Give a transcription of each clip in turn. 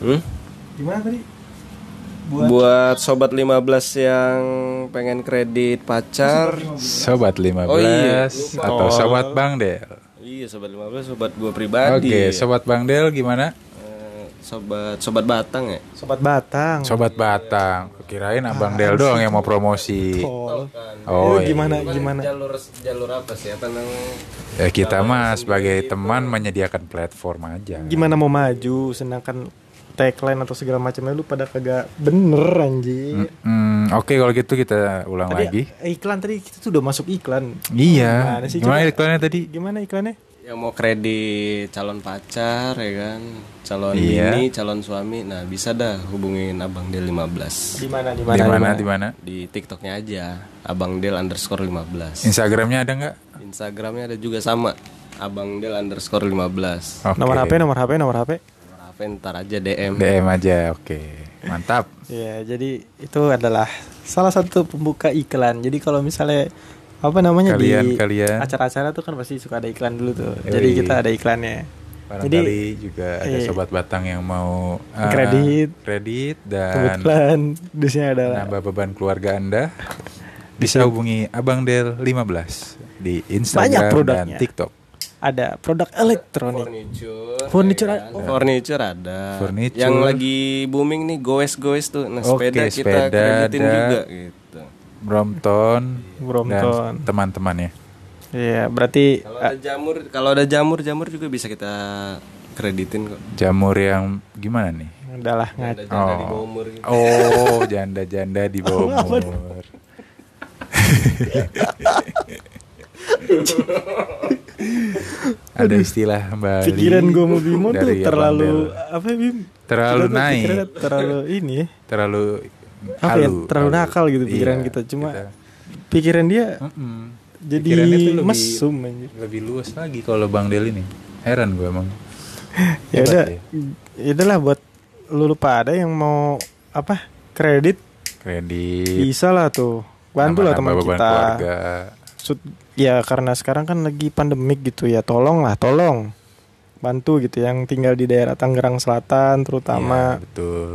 Hmm? Gimana tadi? Buat sobat 15 yang pengen kredit pacar. Sobat 15 Oh, iya. atau sobat Bang Del. Iya, sobat 15 sobat gua pribadi. Oke, sobat Bang Del gimana? Eh, sobat sobat Batang ya? Sobat Batang. Sobat Batang. Kirain Abang Del doang yang mau promosi. Oh. Oh, Itu iya. gimana gimana? Jalur jalur apa sih? Apa? Ya kita mah sebagai teman menyediakan platform aja. Gimana mau maju sedangkan tagline atau segala macamnya lu pada kagak bener anjir. Hmm, Oke kalau gitu kita ulang Tadi lagi. iklan tadi kita tuh udah masuk iklan. Iya. Gimana sih, Gimana coba? iklannya tadi? Gimana iklannya? Yang mau kredit calon pacar ya kan? Calon Iya. bini, calon suami. Nah, bisa dah hubungin Abang Del 15. Di mana di Di mana? mana di mana? Di TikToknya aja, Abang Del underscore 15. Instagramnya ada nggak? Instagramnya ada juga sama, Abang Del underscore 15. Oke. Nomor HP, nomor HP, nomor HP. Ntar aja DM. DM aja. Oke. Mantap. Ya, jadi itu adalah salah satu pembuka iklan. Jadi kalau misalnya apa namanya di Kalian- kalian. acara-acara tuh kan pasti suka ada iklan dulu tuh. Yoi. Jadi kita ada iklannya. Barangkali juga ada iya. sobat Batang yang mau uh, Kredit. kredit dan Kebetulan dusnya adalah nambah beban keluarga Anda bisa hubungi Abang Del 15 di Instagram dan. TikTok. Ada produk elektronik. Furniture. Furniture ya ada. kan? Furniture ada. Furniture. Yang lagi booming nih goes-goes tuh. Nah, Oke, sepeda kita sepeda kreditin ada. juga gitu. Brompton, Brompton. dan teman-temannya. Iya, berarti Kalau ada jamur, kalau ada jamur, jamur juga bisa kita kreditin kok. Oh. Jamur yang gimana nih? udahlah ngaco. janda di bawah umur gitu. Oh, janda-janda di bawah umur. Ada istilah Bali. Pikiran gue mau Bimo tuh terlalu Del. apa ya, Bim? Terlalu Kita tuh naik. terlalu ini ya. terlalu Apa ya, terlalu halu. nakal gitu pikiran Iya, kita. Cuma kita- pikiran dia Mm-mm. jadi Pikirannya tuh lebih- mesum anjir. lebih luas lagi kalau Bang Del ini. Heran gue emang. Ya udah, ya. udahlah buat lu lupa ada yang mau apa kredit Kredit. bisa lah tuh bantu lah teman kita keluarga. Sud- ya karena sekarang kan lagi pandemik gitu ya tolong lah tolong bantu gitu yang tinggal di daerah Tangerang Selatan terutama Iya, betul.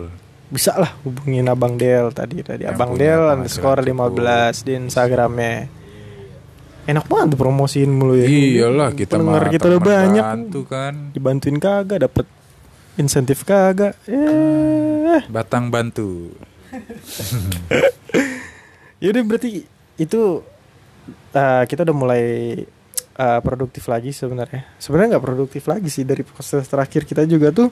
bisa lah hubungin Abang Del tadi tadi Yang Abang Del underscore cukup. 15 di Instagramnya enak banget tuh promosiin mulu ya Iyalah kita Pendengar mah kita udah banyak bantu kan. dibantuin kagak dapet insentif kagak eh Batang bantu. Yaudah berarti itu uh, kita udah mulai uh, produktif lagi sebenarnya. Sebenarnya nggak produktif lagi sih dari proses terakhir kita juga tuh.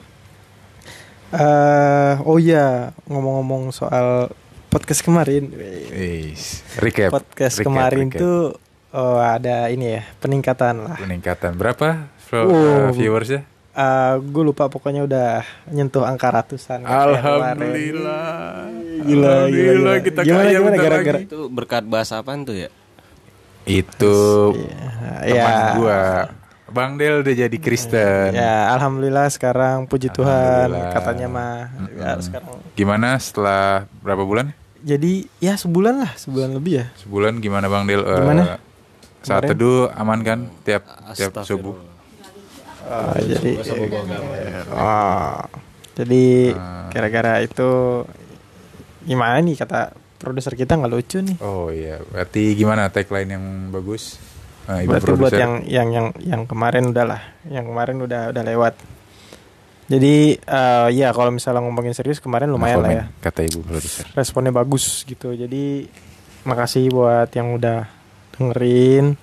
uh, oh iya ngomong-ngomong soal podcast kemarin, Is, recap. podcast recap, kemarin recap. tuh oh, ada ini ya peningkatan lah. peningkatan berapa Oh. uh, viewersnya? Uh, gue lupa pokoknya udah nyentuh angka ratusan. Alhamdulillah. Gila, gila, Alhamdulillah, gila. kita Gimana, kaya gimana, gara-gara-. Itu berkat bahasa apaan tuh ya? Itu Ya, teman ya. gua. Bang Del udah jadi Kristen. Ya, alhamdulillah sekarang puji Tuhan katanya mah ya, Mm-mm. sekarang. Gimana setelah berapa bulan? Jadi ya sebulan lah, sebulan lebih ya. Sebulan gimana Bang Del? Eh, Gimana? saat Kemarin? teduh aman kan tiap tiap subuh? Ah, jadi ah, jadi Ah. gara-gara itu gimana nih kata produser kita nggak lucu nih. Oh iya, berarti gimana tagline yang bagus? Nah, Ibu Berarti buat produser. yang yang yang yang kemarin udah lah, yang kemarin udah udah lewat. Jadi eh, ya kalau misalnya ngomongin serius kemarin Nah, lumayan lah komen, ya. Kata Ibu produser. responnya bagus gitu jadi makasih buat yang udah dengerin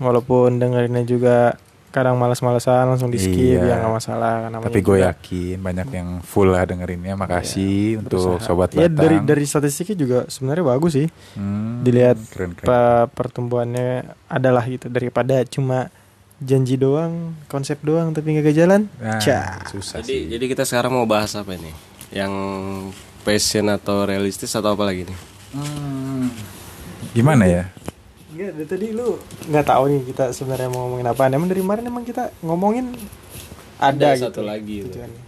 walaupun dengerinnya juga kadang males-malesan langsung di skip Iya. ya nggak masalah namanya Tapi gue yakin banyak yang full lah dengerinnya. Makasih untuk berusaha. sobat ya Batang. dari dari statistiknya juga sebenarnya bagus sih Hmm, dilihat keren keren. pe- pertumbuhannya adalah gitu daripada cuma janji doang konsep doang tapi nggak jalan Nah, Cah. susah Jadi sih. jadi kita sekarang mau bahas apa nih? Yang passion atau realistis atau apa lagi nih? Hmm, gimana ya? Enggak, dari tadi lu nggak tahu nih kita sebenarnya mau ngomongin apa. Emang dari kemarin emang kita ngomongin ada, gitu. satu lagi tuh. tujuannya.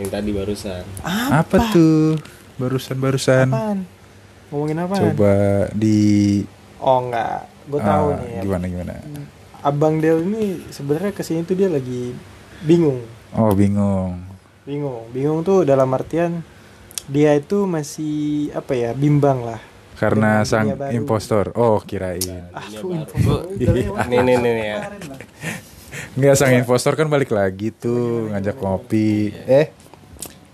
Yang tadi barusan. Apa, tuh? Barusan-barusan. Ngomongin apa? Coba di Oh enggak, gue tahu Ah, nih. gimana gimana. Abang Del ini sebenarnya ke sini tuh dia lagi bingung. Oh, bingung. bingung bingung tuh dalam artian dia itu masih apa ya bimbang lah Karena Dengan sang dunia baru. impostor. Oh, kirain. ah Iya. Udah, Nih, nih, nih, nih, ya. Enggak sang impostor kan balik lagi tuh ngajak ngopi. Eh,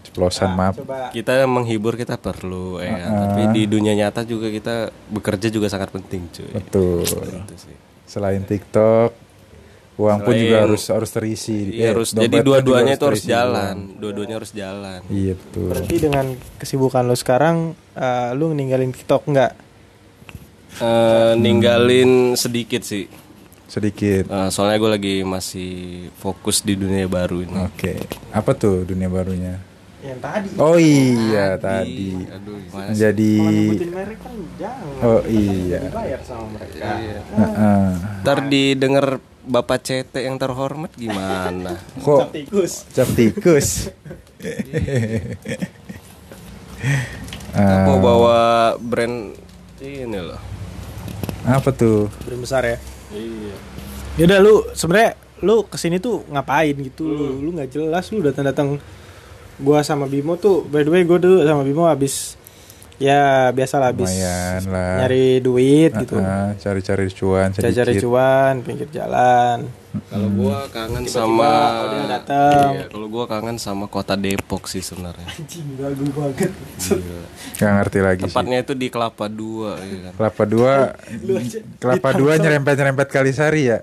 ceplosan Nah, maaf. coba Kita menghibur kita perlu ya, kan? Uh-uh. tapi di dunia nyata juga kita bekerja juga sangat penting, cuy. Betul. Itu sih. Selain TikTok, uang pun juga harus harus terisi. Iya, Eh, harus jadi dua-duanya itu harus jalan, dua-duanya harus jalan. Iya betul. berarti dengan kesibukan lo sekarang eh, lu ninggalin TikTok nggak Eh, ninggalin sedikit sih, Sedikit. Eh, soalnya gue lagi masih fokus di dunia baru ini. Oke. Apa tuh dunia barunya? Yang tadi Oh iya tadi. Aduh, gimana kalau nyebutin merek kan jangan Oh iya. dibayar sama mereka Iya. Heeh. Ntar didengar Bapak CT yang terhormat gimana? Kok tikus cap tikus? Ah, Mau bawa brand ini loh. apa tuh? brand besar ya Iya. Yaudah lu sebenarnya lu ke sini tuh ngapain gitu lu lu nggak jelas lu datang datang gua sama Bimo tuh by the way gua dulu sama Bimo habis ya biasa lah habis lah. nyari duit gitu Ah, cari-cari cuan sedikit. cari-cari cuan pinggir jalan Kalau gua kangen Tiba-tiba sama Odil datang. Iya, kalau gua kangen sama kota Depok sih sebenarnya. anjing gagu banget Gila. Gak ngerti lagi sih. Tepatnya itu di Kelapa Dua ya kan. Kelapa dua, kelapa dua Tangsel. nyerempet-nyerempet Kalisari ya?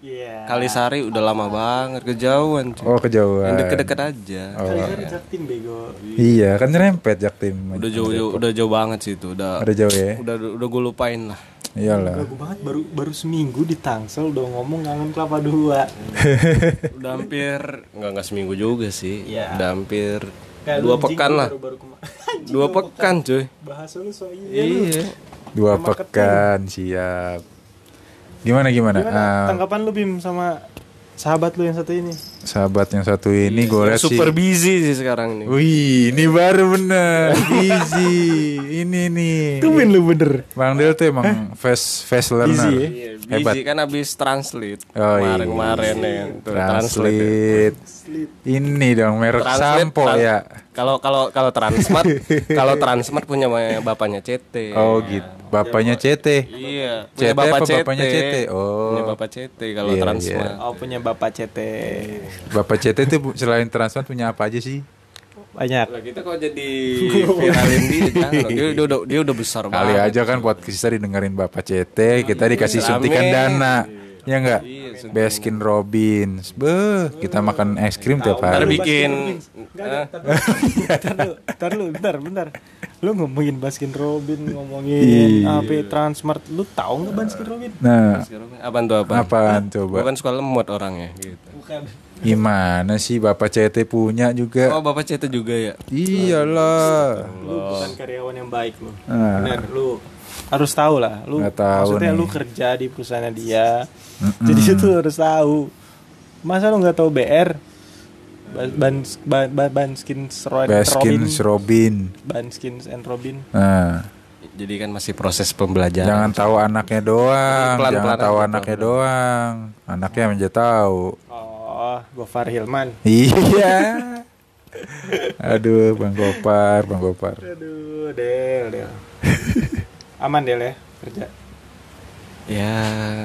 Iya Kalisari udah lama banget kejauhan. cuy. Oh kejauhan. Yang deket-deket aja. Oh. Kali-kali Jaktim bego Iya kan nyerempet Jaktim. Udah jauh-jauh udah jauh banget sih itu. Udah Ada jauh ya? udah udah gue lupain lah. Iyalah. gagu banget baru baru seminggu di Tangsel udah ngomong kangen kelapa dua Udah hampir nggak nggak seminggu juga sih. Iya. Udah hampir Kayak dua pekan lah. kema- Anjing, Dua pekan cuy. bahasa lu so iya lu. Iya. Dua pekan siap. Gimana gimana? Gimana Ah, tanggapan lu Bim sama sahabat lu yang satu ini? Sahabat yang satu ini gue lihat sih. Super busy sih sekarang nih. Wih, ini baru bener. Easy. Ini nih. Tumben lu bener. Bang Del tuh emang fast fast learner. Easy ya? Iya, Hebat. busy kan abis translate Oh, iya. kemarin-kemarin ya. Tuh, translate. ya. Translate. Ini dong merek Translate, sampo tran- ya. Kalau kalau kalau Transmart, kalau Transmart punya bapaknya CT. Oh gitu. Bapaknya CT. Iya, CT punya bapak apa CT. bapaknya CT? Oh. Punya bapak CT kalau Iya, Transmart. Oh punya bapak CT Bapak CT itu selain Transmart punya apa aja sih? banyak. Lah kita kok jadi viralin dia. Dia, dia udah dia udah besar Kali banget. aja kan podcast kita didengerin Bapak CT, kita dikasih suntikan dana. Ya enggak? Iya, suntikan Baskin Robbins. Beuh, kita makan es krim tiap hari. bikin Enggak ada. Ntar lu, ntar lu, bentar, bentar. Lu ngomongin Baskin Robin, ngomongin Iya. apa Transmart, lu tahu nggak Baskin Robin? Nah, apaan tuh apa? apaan Gue coba? kan suka lemot orangnya gitu. Bukan. Gimana sih Bapak CT punya juga? Oh, bapak CT juga ya? Iyalah. Lu bukan karyawan yang baik lu. Nah. Bener, lu harus tahu lah. Lu Nggak tahu maksudnya nih. lu kerja di perusahaan dia. Jadi itu harus tahu. Masa lu nggak tahu BR? Ban ban ban, ban, Banskins Ro- Baskin Robin. Robin. Banskins and Robin. Nah, Jadi kan masih proses pembelajaran. jangan tahu anaknya doang, Pelan-pelan jangan aja, tahu anaknya doang. Anaknya menjadi tahu. Oh, Gofar Hilman. Iya. Aduh, Bang Gopar, Bang Gopar. Aduh, Del, Del. Aman Del ya kerja. Ya.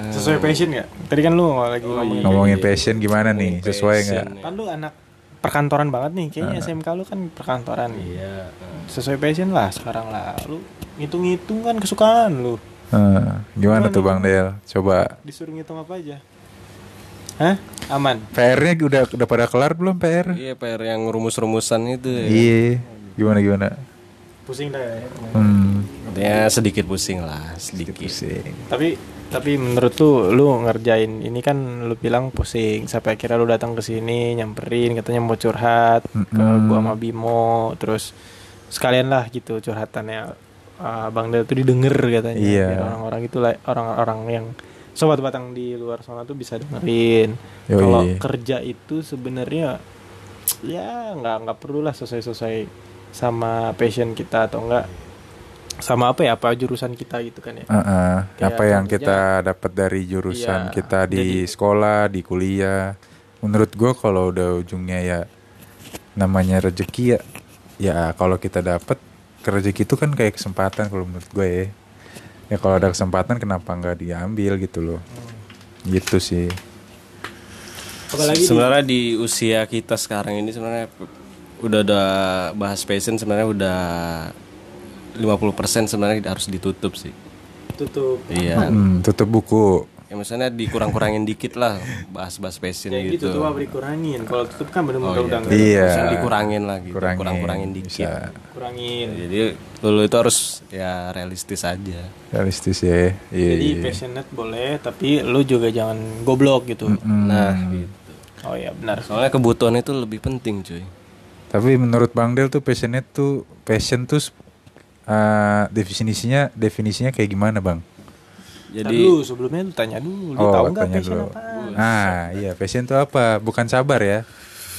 Sesuai passion nggak? Tadi kan lu lagi Oh, ngomongin. iya. Ngomongin passion gimana nih? Sesuai nggak? Passion. Kan lu anak perkantoran banget nih. Kayaknya SMK lu kan perkantoran. Iya. Sesuai passion lah sekarang lah. Lu ngitung-ngitung kan kesukaan lu. Eh, gimana tuh Bang Del? Coba Disuruh ngitung apa aja? Hah? Aman. PR-nya udah udah pada kelar belum PR? Iya, PR yang rumus-rumusan itu ya. Iya. Gimana gimana? Pusing dah ya. Hmm. Ya sedikit pusing lah, sedikit. Pusing. Tapi tapi menurut lu lu ngerjain ini kan lu bilang pusing sampai akhirnya lu datang ke sini nyamperin katanya mau curhat ke Mm-mm. gua sama Bimo terus sekalian lah gitu curhatannya Ah, Bang Del tuh didengar katanya Iya. Biar orang-orang itu lah orang-orang yang sobat batang di luar sana tuh bisa dengerin kalau kerja itu sebenarnya ya nggak nggak perlu lah sesuai-sesuai sama passion kita atau enggak sama apa ya apa jurusan kita gitu kan ya Heeh. Kayak apa yang kerja. kita dapat dari jurusan Iya, kita di jadi- sekolah, di kuliah. Menurut gue kalau udah ujungnya ya namanya rezeki ya ya kalau kita dapat rezeki itu kan kayak kesempatan kalau menurut gue ya ya kalau ada kesempatan kenapa nggak diambil gitu loh gitu sih apalagi di- sebenarnya di usia kita sekarang ini sebenarnya udah udah bahas passion sebenarnya udah 50% sebenarnya harus ditutup sih. tutup Iya. Hmm, tutup buku Ya maksudnya dikurang-kurangin dikit lah bahas-bahas passion ya gitu gitu. tuh apa dikurangin kalau tutup kan bener-bener Oh, udah iya. nggak Iya. Dikurangin lah gitu. kurangin Kurang-kurangin dikit. bisa kurangin Jadi dulu itu harus ya realistis aja. realistis ya iya jadi iya. passionate boleh tapi lu juga jangan goblok gitu Hmm. Nah, gitu. oh ya benar Soalnya kebutuhan itu lebih penting, cuy. Tapi menurut Bang Del tuh passionate tuh passion tuh eh, definisinya definisinya kayak gimana Bang? Jadi dulu sebelumnya lu tanya dulu lu Oh, tahu nggak passion dulu. apa Ah iya passion tuh apa? Bukan sabar ya?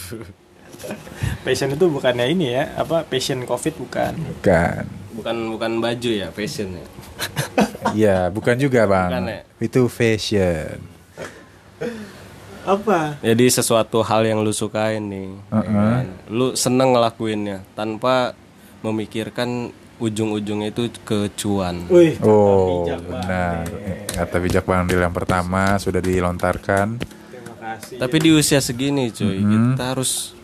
passion itu bukannya ini ya apa passion covid bukan Bukan. bukan bukan baju ya, fashion ya. Iya bukan juga Bang. Bukan ya? Itu fashion. apa Jadi sesuatu hal yang lu sukain nih. ya kan? Lu seneng ngelakuinnya tanpa memikirkan ujung-ujungnya itu ke cuan. Wih, Oh benar. Kata bijak Bang Del yang pertama sudah dilontarkan. terima kasih Tapi di usia segini cuy, kita harus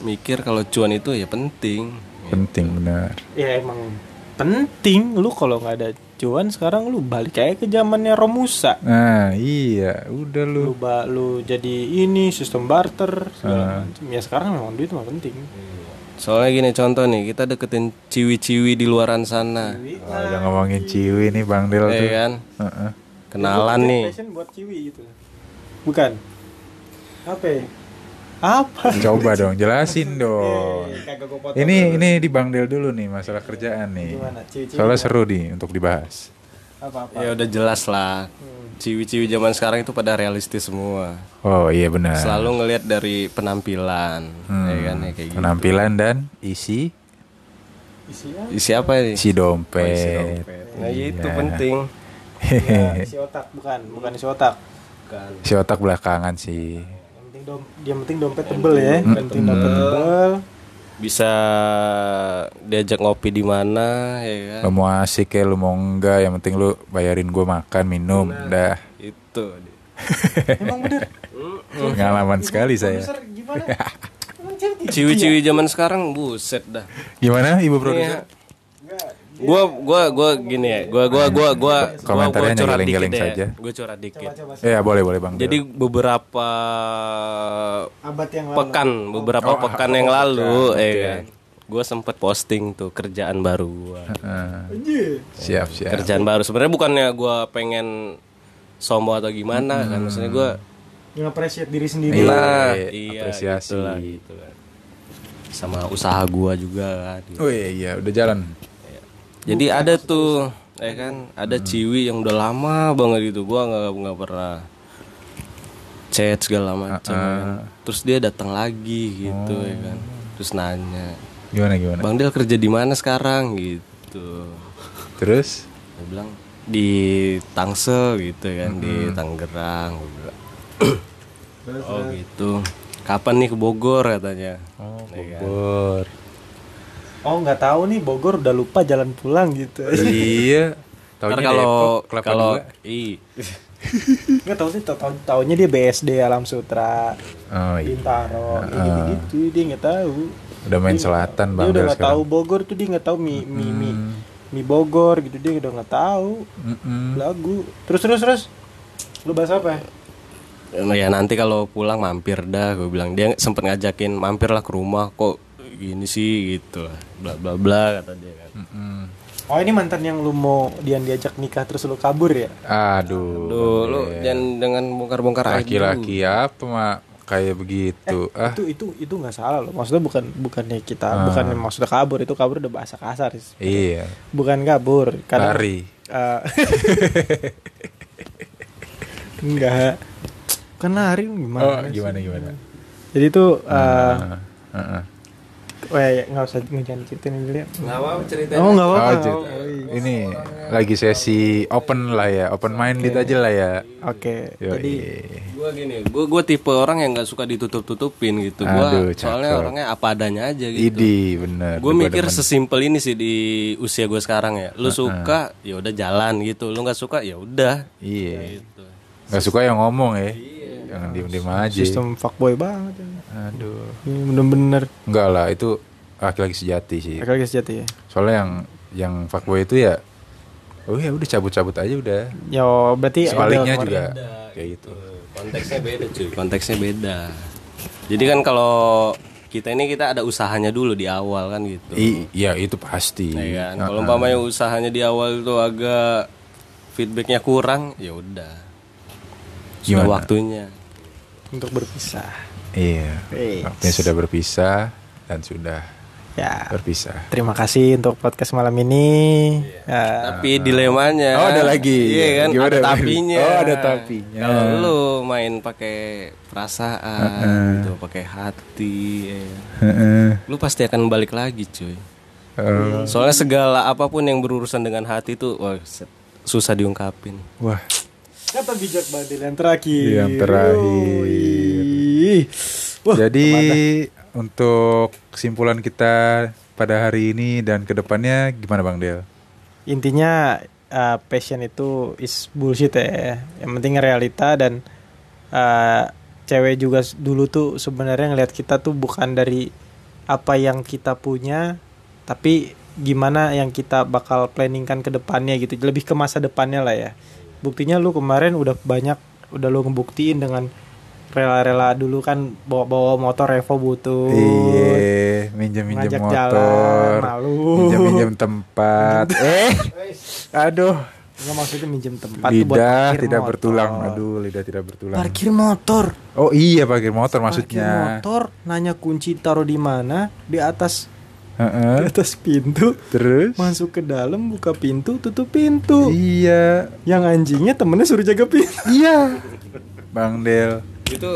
mikir kalau cuan itu ya penting. Penting benar. ya emang penting lu kalau nggak ada cuan sekarang lu balik kayak ke zamannya Romusa Nah iya udah lu. lu ba lu jadi ini sistem barter segala macam ya sekarang memang duit mah penting Soalnya gini contoh nih, kita deketin ciwi-ciwi di luaran sana. Oh, udah ngomongin ciwi nih Bang Del Ya tuh. kan? Heeh. Kenalan Itu nih. buat ciwi gitu bukan apa ya? apa Coba dong jelasin dong. Eh, kagak gua potong Ini ini di Bang Del dulu nih masalah kerjaan nih. gimana ciwi-ciwi Soalnya seru nih untuk dibahas. Apa apa Ya udah jelas lah. Ciwi-ciwi zaman sekarang itu pada realistis semua. Oh iya benar. Selalu ngelihat dari penampilan, Hmm. ya kan ya kayak gitu. Penampilan dan isi isinya Isi apa ini? isi dompet. Isi dompet. Nah, itu Iya. penting. ya, isi otak bukan bukan isi otak Bukan. Si otak belakangan sih. yang penting dom yang penting dompet tebel ya yang penting dompet tebel Bisa diajak ngopi di mana, ya Lu kan? mau asik ya, lu mau enggak, yang penting lu bayarin gue makan, minum, dah. Itu. emang bener Pengalaman sekali saya. Ciwi-ciwi zaman sekarang buset dah. Gimana Ibu Iya. produser? Gua gua gua gini ya. Gua gua gua gua Komentarnya gua curhat geleng-geleng dikit ya. saja. Gua curhat dikit. Ya boleh boleh Bang. Jadi beberapa abad yang lalu pekan, beberapa Oh, pekan oh, yang pekan, lalu, oke. ya kan. Gue sempet posting tuh kerjaan baru gua. Siap siap. Kerjaan baru. Sebenarnya bukannya gua pengen sombong atau gimana kan. Maksudnya gua nge-appreciate diri sendiri Iya, nah, iya, iya, apresiasi. gitu lah, gitu kan. Sama usaha gua juga kan. gitu. Oh iya iya udah jalan. Jadi ada tuh, ya kan, ada ciwi yang udah lama banget gitu. Gua nggak nggak pernah chat segala macam. kan. Terus dia datang lagi gitu, ya kan. Terus nanya, Gimana gimana? Bang Del kerja di mana sekarang gitu. Terus? Dia bilang di Tangsel gitu kan, di Tangerang. Gua bilang, oh gitu. Kapan nih ke Bogor katanya? Oh Ya kan? Oh nggak tahu nih Bogor udah lupa jalan pulang gitu. Iya. Taunya kalau kalau i. Nggak tahu sih tahu tahu taunya dia BSD Alam Sutra Oh iya. Bintaro ya gitu gitu dia nggak tahu. Udah main selatan dia Bang udah Del nggak tahu. Bogor tuh dia nggak tahu mi mi mi mi Bogor gitu dia udah nggak tahu. Mm-mm. lagu. Terus terus terus. Lu bahas apa? Ya nanti kalau pulang mampir dah gue bilang. Dia sempet ngajakin mampirlah ke rumah kok gini sih gitu bla bla bla kata dia kan Mm-mm. oh ini mantan yang lu mau dia diajak nikah terus lu kabur ya Aduh. Duh, lu jangan dengan bongkar-bongkar. Laki-laki apa mak kayak begitu? ah, itu itu itu nggak salah loh maksudnya bukan bukannya kita bukan maksudnya kabur itu kabur udah bahasa kasar sih. iya. bukan kabur kadang Lari. eh, enggak kan lari Oh, gimana sih? gimana gimana? jadi tuh eh, Ah, ah, ah. Weh, nggak usah jangan ceritain dulu ya. Nggak apa ceritain. Oh, nggak apa-apa. Oh, jadi- ini lagi sesi open lah ya, open minded aja lah ya. Oke. Yoi. Jadi Gue gini, gue gue tipe orang yang nggak suka ditutup-tutupin gitu. Gue Aduh, soalnya orangnya apa adanya aja gitu. Idi bener. Gue Gua mikir demen. sesimpel ini sih di usia gue sekarang ya. Lu suka, ya udah jalan gitu. Lu nggak suka, ya udah. Iya. Gitu. Gak suka yang ngomong ya. Jangan diem-diem aja. sistem fuckboy banget. ya. Aduh. Ini bener-bener. Enggak lah, itu laki-laki sejati sih. Lagi sejati ya. Soalnya yang yang fuckboy itu ya Oh ya udah cabut-cabut aja udah. Yo, berarti Sebaliknya ada juga kemarin. kayak gitu. Konteksnya beda cuy. Konteksnya beda. Jadi kan kalau kita ini kita ada usahanya dulu di awal kan gitu. I, iya itu pasti. Ya kan? Kalau umpamanya usahanya di awal itu agak feedbacknya kurang, ya udah. Sudah Gimana? waktunya. untuk berpisah. Iya. Waktunya sudah berpisah dan sudah Ya. berpisah. Terima kasih untuk podcast malam ini. Ya. Tapi dilemanya. Oh, ada lagi. Iya kan? Gimana, ada tapinya. Oh, ada tapinya. Kalau lu main pakai perasaan, gitu, pakai hati, ya. Heeh. lu pasti akan balik lagi, cuy. Eh, Soalnya segala apa pun yang berurusan dengan hati itu wah, susah diungkapin. wah, Kata bijak Badil yang terakhir. Yang terakhir. Yoi. Wah, jadi untuk kesimpulan kita pada hari ini dan ke depannya gimana Bang Del? intinya uh, passion itu is bullshit ya. Yang penting realita dan uh, cewek juga dulu tuh sebenarnya ngelihat kita tuh bukan dari apa yang kita punya, tapi gimana yang kita bakal planningkan ke depannya gitu. Lebih ke masa depannya lah ya. Buktinya lu kemarin udah banyak udah lu ngebuktiin dengan rela-rela dulu kan bawa-bawa motor Revo butuh. Iya, minjem-minjem Ngajak motor, jalan, malu. minjem-minjem tempat. eh, aduh, Nggak maksudnya minjem tempat buat lidah parkir tidak motor. bertulang. Aduh, lidah tidak bertulang. Parkir motor. Oh iya, parkir motor Parkir maksudnya. motor, nanya kunci taruh di mana? Di atas di Heeh. atas pintu. Terus? Masuk ke dalam, buka pintu, tutup pintu. Iya, Yang anjingnya temennya suruh jaga pintu. iya. Bang Del. Itu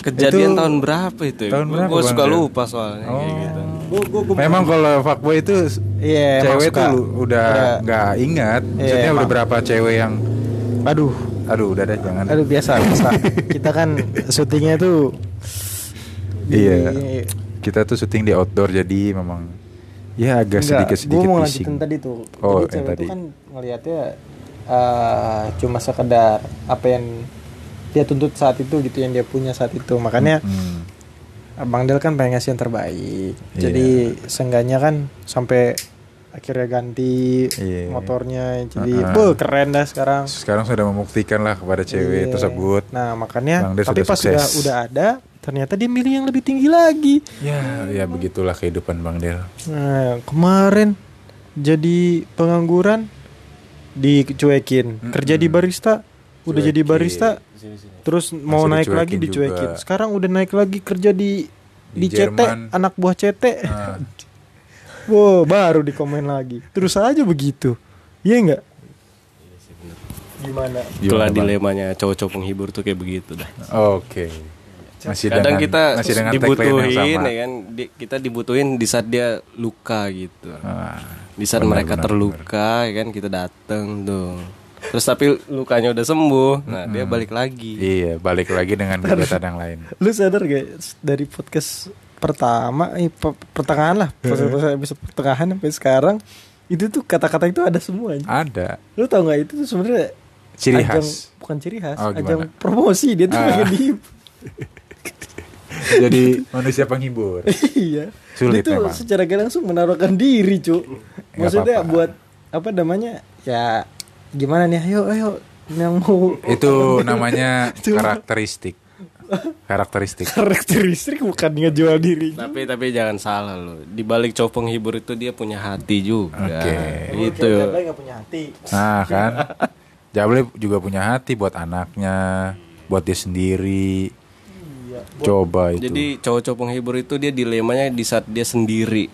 kejadian Itu- tahun berapa itu? ya? tahun Gua- berapa, Bang suka lupa soalnya kayak gitu. Gua, gua, gua- Memang kalau fuckboy itu Iya, emang cewek suka. tuh udah Udah. nggak ingat. Iya, Maksudnya udah emang. berapa cewek yang Aduh, aduh udah deh jangan. aduh biasa, biasa. Kita kan syutingnya tuh di- Iya. Kita tuh syuting di outdoor jadi memang ya agak Enggak, sedikit-sedikit gua mau pusing. lanjutin tadi tuh. Oh, Jadi yang cewek tadi. tuh kan ngelihatnya eh, cuma sekedar apa yang dia tuntut saat itu gitu yang dia punya saat itu. Makanya Hmm. Bang Del kan pengen ngasih yang terbaik. Iya. Jadi seenggaknya kan sampai akhirnya ganti Iya. motornya. Jadi Uh-uh. beuh, keren dah sekarang. Sekarang sudah membuktikan lah kepada cewek Iya. tersebut. Nah, makanya Bang Del tapi sudah pas sukses. udah udah ada ternyata dia milih yang lebih tinggi lagi. Ya, ya begitulah kehidupan Bang Del. Nah, kemarin jadi pengangguran dicuekin. Kerja di barista udah jadi barista terus mau Masih naik lagi dicuekin dicuekin. juga. Sekarang udah naik lagi kerja di Di di, CT Jerman. anak buah CT. Nah, Wow, baru dikomen lagi. Terus aja begitu. Iya enggak? Gimana? Itulah gimana, Bang? dilemanya cowok-cowok penghibur tuh kayak begitu dah. Oke. Masih Kadang dengan, kita masih dengan dibutuhin sama. ya kan, di- kita dibutuhin di saat dia luka gitu. Ah, Di saat benar, mereka benar, terluka ya kan kita dateng tuh. Terus tapi lukanya udah sembuh, nah dia balik lagi. Iya, balik lagi dengan kegiatan yang lain. Lu sadar gak dari podcast pertama, eh, pe- pertengahan lah, podcast episode pertengahan sampai sekarang itu tuh kata-kata itu ada semua. anjing. Ada Lu tau nggak itu tuh sebenarnya ciri ajang- khas. bukan ciri khas, Oh, ajang promosi dia tuh Ah. pengen di Jadi manusia penghibur. iya. Sulit dia tuh memang. secara gak langsung menaruhkan diri, Cuk. Nggak Maksudnya apa-apa. buat apa namanya? Ya gimana nih? Ayo, ayo yang mau Itu namanya Cuma- karakteristik. Karakteristik. karakteristik bukan ngejual diri. Tapi tapi jangan salah loh. Di balik cowok penghibur itu dia punya hati juga. Oke. Gitu. nggak punya hati. Nah kan Jable juga punya hati buat anaknya Buat dia sendiri Iya. Coba itu Jadi cowok-cowok penghibur itu dia dilemanya di saat dia sendiri.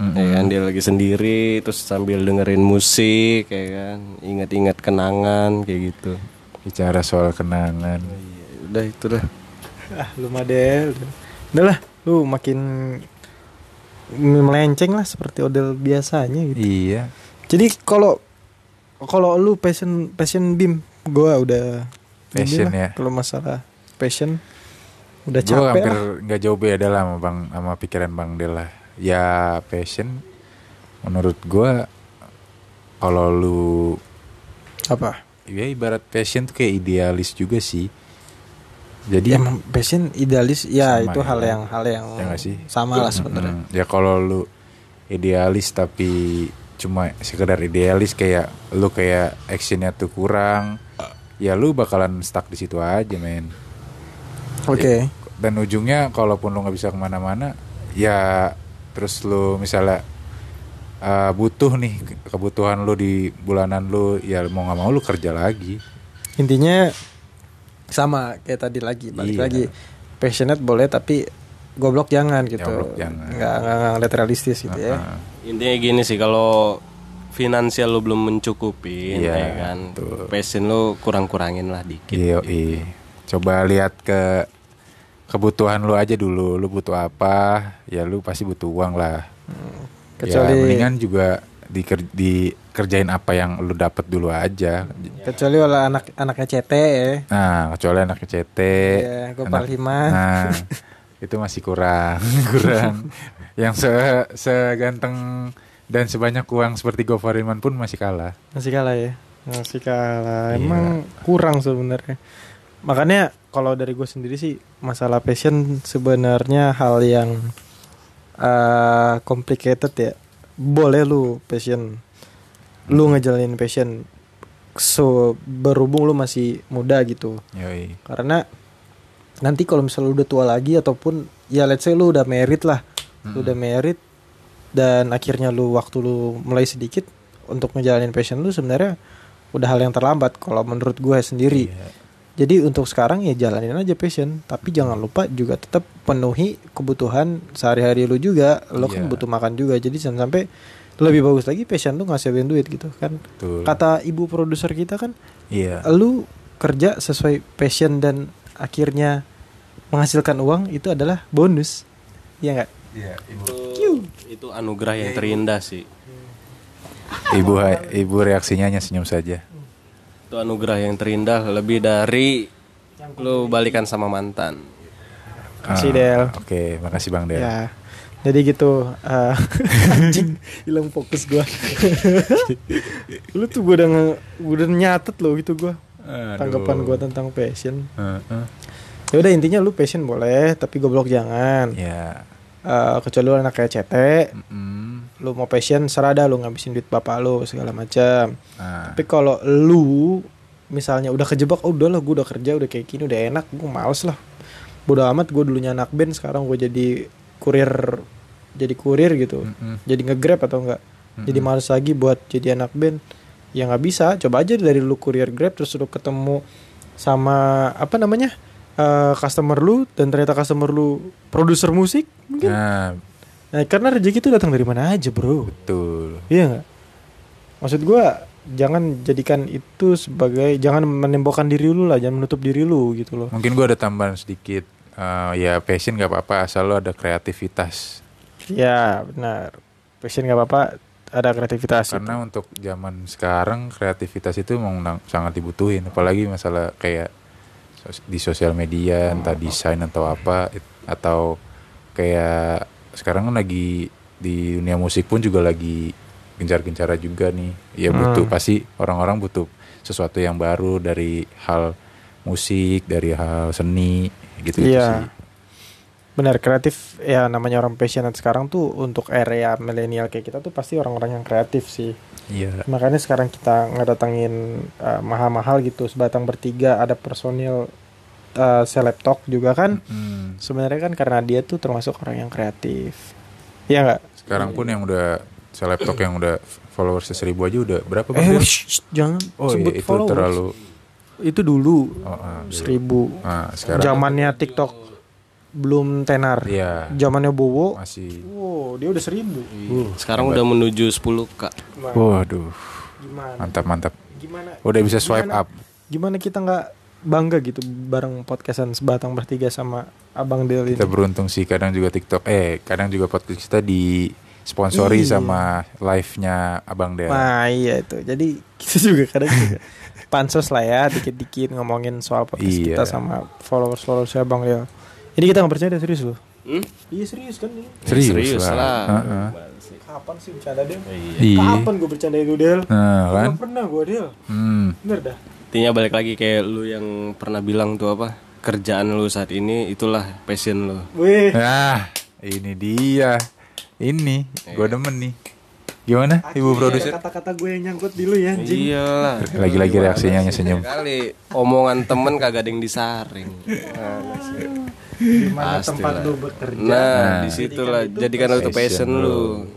Mm-mm. Ya kan dia lagi sendiri terus sambil dengerin musik ya kan, ingat-ingat kenangan kayak gitu. Bicara soal kenangan Ya Udah itu dah. Ah, lu Madel. Udah lah, lu makin melenceng lah seperti odel biasanya gitu. Iya. Jadi kalau kalau lu passion passion bim, gua udah Passion ya. Kalau masalah passion udah Gue capek hampir lah. nggak jauh beda lah sama bang sama pikiran bang Del lah. Ya passion menurut gue kalau lu Apa? ya ibarat passion tuh kayak idealis juga sih. Jadi Emang passion idealis ya itu ya. hal yang hal yang Ya nggak sih? sama lah sebenarnya. Mm, ya kalau lu idealis tapi cuma sekedar idealis kayak lu kayak actionnya tuh kurang, ya lu bakalan stuck di situ aja men. Oke. Dan ujungnya kalaupun lu nggak bisa ke mana-mana, ya terus lu misalnya uh, butuh nih ke- kebutuhan lu di bulanan lu, ya mau nggak mau lu kerja lagi. Intinya sama kayak tadi lagi balik Iya. lagi passionate boleh tapi goblok jangan gitu. Goblok jangan. Nggak nggak nggak ngeliat realistis gitu ya. Heeh. Intinya gini sih kalau finansial lu belum mencukupin Iya, ya kan. betul. Passion lu kurang-kurangin lah dikit. Iya, iya. Coba lihat ke kebutuhan lu aja dulu. Lu butuh apa? Ya lu pasti butuh uang lah. Kecuali ya, mendingan juga diker- dikerjain apa yang lu dapat dulu aja. kecuali oleh anak anaknya CT ya. Nah, kecuali anaknya CT. Iya, gua anak-. Nah, itu masih kurang, kurang. Yang se seganteng dan sebanyak uang seperti Gofar Hilman pun masih kalah. Masih kalah ya. Masih kalah. Iya. Emang kurang sebenarnya. Makanya kalau dari gue sendiri sih masalah passion sebenarnya hal yang eh, complicated ya. Boleh lu passion, lu ngejalanin passion. So berhubung lu masih muda gitu. Yoi. Karena nanti kalau misalnya lu udah tua lagi ataupun ya let's say lu udah merit lah, lu udah merit dan akhirnya lu waktu lu mulai sedikit untuk ngejalanin passion lu sebenarnya udah hal yang terlambat kalau menurut gue sendiri. Iya. Jadi untuk sekarang ya jalanin aja passion, tapi jangan lupa juga tetap penuhi kebutuhan sehari-hari lu juga. Lu kan Iya. butuh makan juga. Jadi jangan sampai lebih bagus lagi passion lu ngasilin duit gitu kan. Betul. Kata ibu produser kita kan Iya. lu kerja sesuai passion dan akhirnya menghasilkan uang itu adalah bonus ya nggak Iya, Ibu. Itu, itu anugerah yang terindah sih. Ibu ibu reaksinya hanya senyum saja. Itu anugerah yang terindah lebih dari lu balikan sama mantan. Kasih, Ah, Del. Oke, makasih Bang Del. ya jadi gitu eh, anjing hilang fokus gua lu tuh gua udah nge- gua udah nyatet lo gitu gua tanggapan gua tentang passion Heeh. ya udah intinya lu passion boleh tapi goblok jangan Ya. Eh, kecuali lu anak kayak CT Mm. Lu mau passion serah dah lu ngabisin duit bapak lu segala macam Nah, Tapi kalau lu misalnya udah kejebak, oh udah lah gue udah kerja udah kayak gini udah enak, gue males lah. Bodo amat gue dulunya anak band sekarang gue jadi kurir jadi kurir gitu. Mm-mm. Jadi nge-grab atau enggak. Jadi males lagi buat jadi anak band. Ya nggak bisa, coba aja dari lu kurir grab terus lu ketemu sama apa namanya? eh, customer lu dan ternyata customer lu produser musik mungkin. Nah, Nah, karena rezeki itu datang dari mana aja, Bro. betul. Iya nggak? Maksud gua jangan jadikan itu sebagai jangan menembokkan diri lu lah, jangan menutup diri lu gitu loh. Mungkin gua ada tambahan sedikit. Eh, ya passion gak apa-apa asal lo ada kreativitas. Ya benar. Passion nggak apa-apa, ada kreativitas. Karena untuk zaman sekarang kreativitas itu memang sangat dibutuhin, apalagi masalah kayak di sosial media, entah desain atau apa, atau kayak sekarang kan lagi di dunia musik pun juga lagi gencar-gencara juga nih. Ya butuh Hmm. pasti orang-orang butuh sesuatu yang baru dari hal musik, dari hal seni gitu gitu Iya. sih. Benar kreatif ya namanya orang passionate sekarang tuh untuk area milenial kayak kita tuh pasti orang-orang yang kreatif sih. Iya. Makanya sekarang kita ngedatangin uh, mahal-mahal gitu sebatang bertiga ada personil uh, seleb talk juga kan. Hmm. Sebenarnya kan karena dia tuh termasuk orang yang kreatif. Iya nggak? Sekarang pun yang udah selebtok yang udah followers seribu aja udah berapa Eh, Bang? Shh, shh, jangan oh sebut iya, itu followers. terlalu Itu dulu oh, ah, dulu. seribu. Ah, sekarang Zamannya TikTok belum tenar. Iya. Zamannya Bowo. masih Wow, dia udah seribu. Sekarang udah menuju 10k. Gimana? waduh Gimana? mantap mantap Gimana? udah bisa swipe Gimana? up Gimana kita nggak bangga gitu bareng podcastan sebatang bertiga sama Abang Del ini. Kita beruntung sih kadang juga TikTok eh kadang juga podcast kita di sponsori Iya. sama live-nya Abang Del. Nah iya itu. Jadi kita juga kadang juga pansos lah ya dikit-dikit ngomongin soal podcast Iya. kita sama followers-followers Abang Del. Ini kita nggak percaya serius loh. Hmm? Iya serius kan ini. Serius, Serius lah. lah. Heeh. Kapan sih bercanda Del? Iya. Kapan gue bercanda itu Del? Nah, kan? Nggak pernah gue Del. Hmm. Bener dah. Intinya balik lagi kayak lu yang pernah bilang tuh apa? Kerjaan lu saat ini itulah passion lu. Wih. Nah, ini dia. Ini, gue demen nih. Gimana, Ibu produser? Kata-kata gue yang nyangkut di lu ya anjing. Iyalah. Lagi-lagi reaksinya hanya senyum. Kali omongan temen kagak ada yang disaring. Di mana Pastilah. tempat lu bekerja. Nah, di situlah jadikan itu passion lu.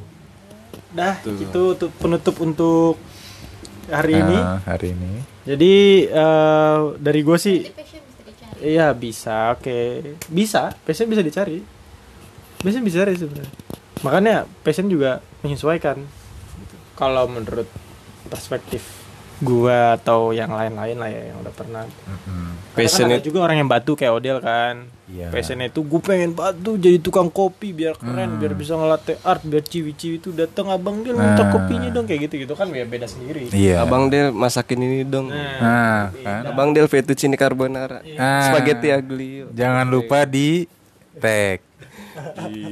Dah, itu untuk penutup untuk hari ini. Nah, hari ini. Jadi eh, dari gue sih Iya bisa, oke bisa, passion bisa dicari, passion bisa dicari sebenarnya. Makanya passion juga menyesuaikan. Kalau menurut perspektif gua atau yang lain-lain lah ya yang udah pernah. Mm-mm. Passion Karena kan ada itu juga orang yang batu kayak Odel kan. Iya. Passionnya itu gue pengen batu jadi tukang kopi biar keren, Hmm. biar bisa ngelatih art, biar ciwi-ciwi itu datang abang dia minta Nah. kopinya dong kayak gitu-gitu kan biar beda sendiri. Iya. Abang Del masakin ini dong. Nah, Nah, kan? Abang Del fettuccine carbonara. Ah. Spaghetti aglio. Jangan lupa di tag.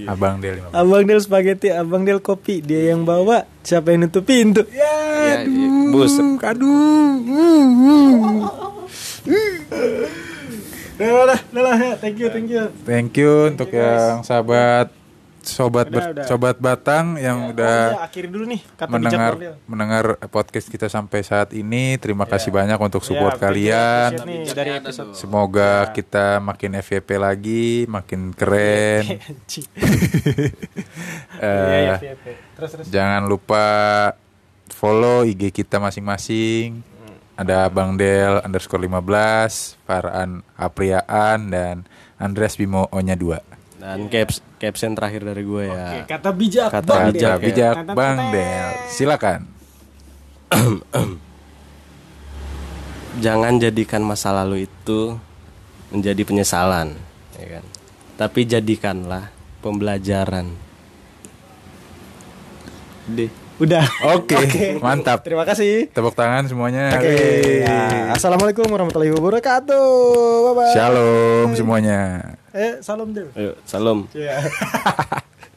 Abang Del 15. Abang Del spaghetti, Abang Del kopi, dia yang bawa, siapa yang nutup pintu? Ya, bus. Aduh. Udah lah, udah lah, ya. thank you, thank you. Thank you untuk yang sahabat sobat Udah, ber- udah. sobat Batang yang Oh, udah akhiri dulu nih kata mendengar mendengar podcast kita sampai saat ini. Terima kasih banyak untuk support Ya, kalian. nih dari episode Semoga kita makin FYP lagi, makin keren. Eh, Iya, iya. Terus terus. Jangan lupa follow IG kita masing-masing. Ada Bang Del underscore 15, Farhan Apriaan, dan Andreas Bimo Onya 2. Dan caps caption terakhir dari gue Oke, ya. kata bijak Kata Bang Kata bijak, Del. ya. bijak Kata Bang. Del. Silakan. Jangan jadikan masa lalu itu menjadi penyesalan, ya kan? Tapi jadikanlah pembelajaran. Deh. Udah. Oke, mantap. Terima kasih. Tepuk tangan semuanya. Oke. Yeay. ya. Assalamualaikum warahmatullahi wabarakatuh. Bye bye. Shalom semuanya. Eh, salam Del. Ayo, salam. Iya.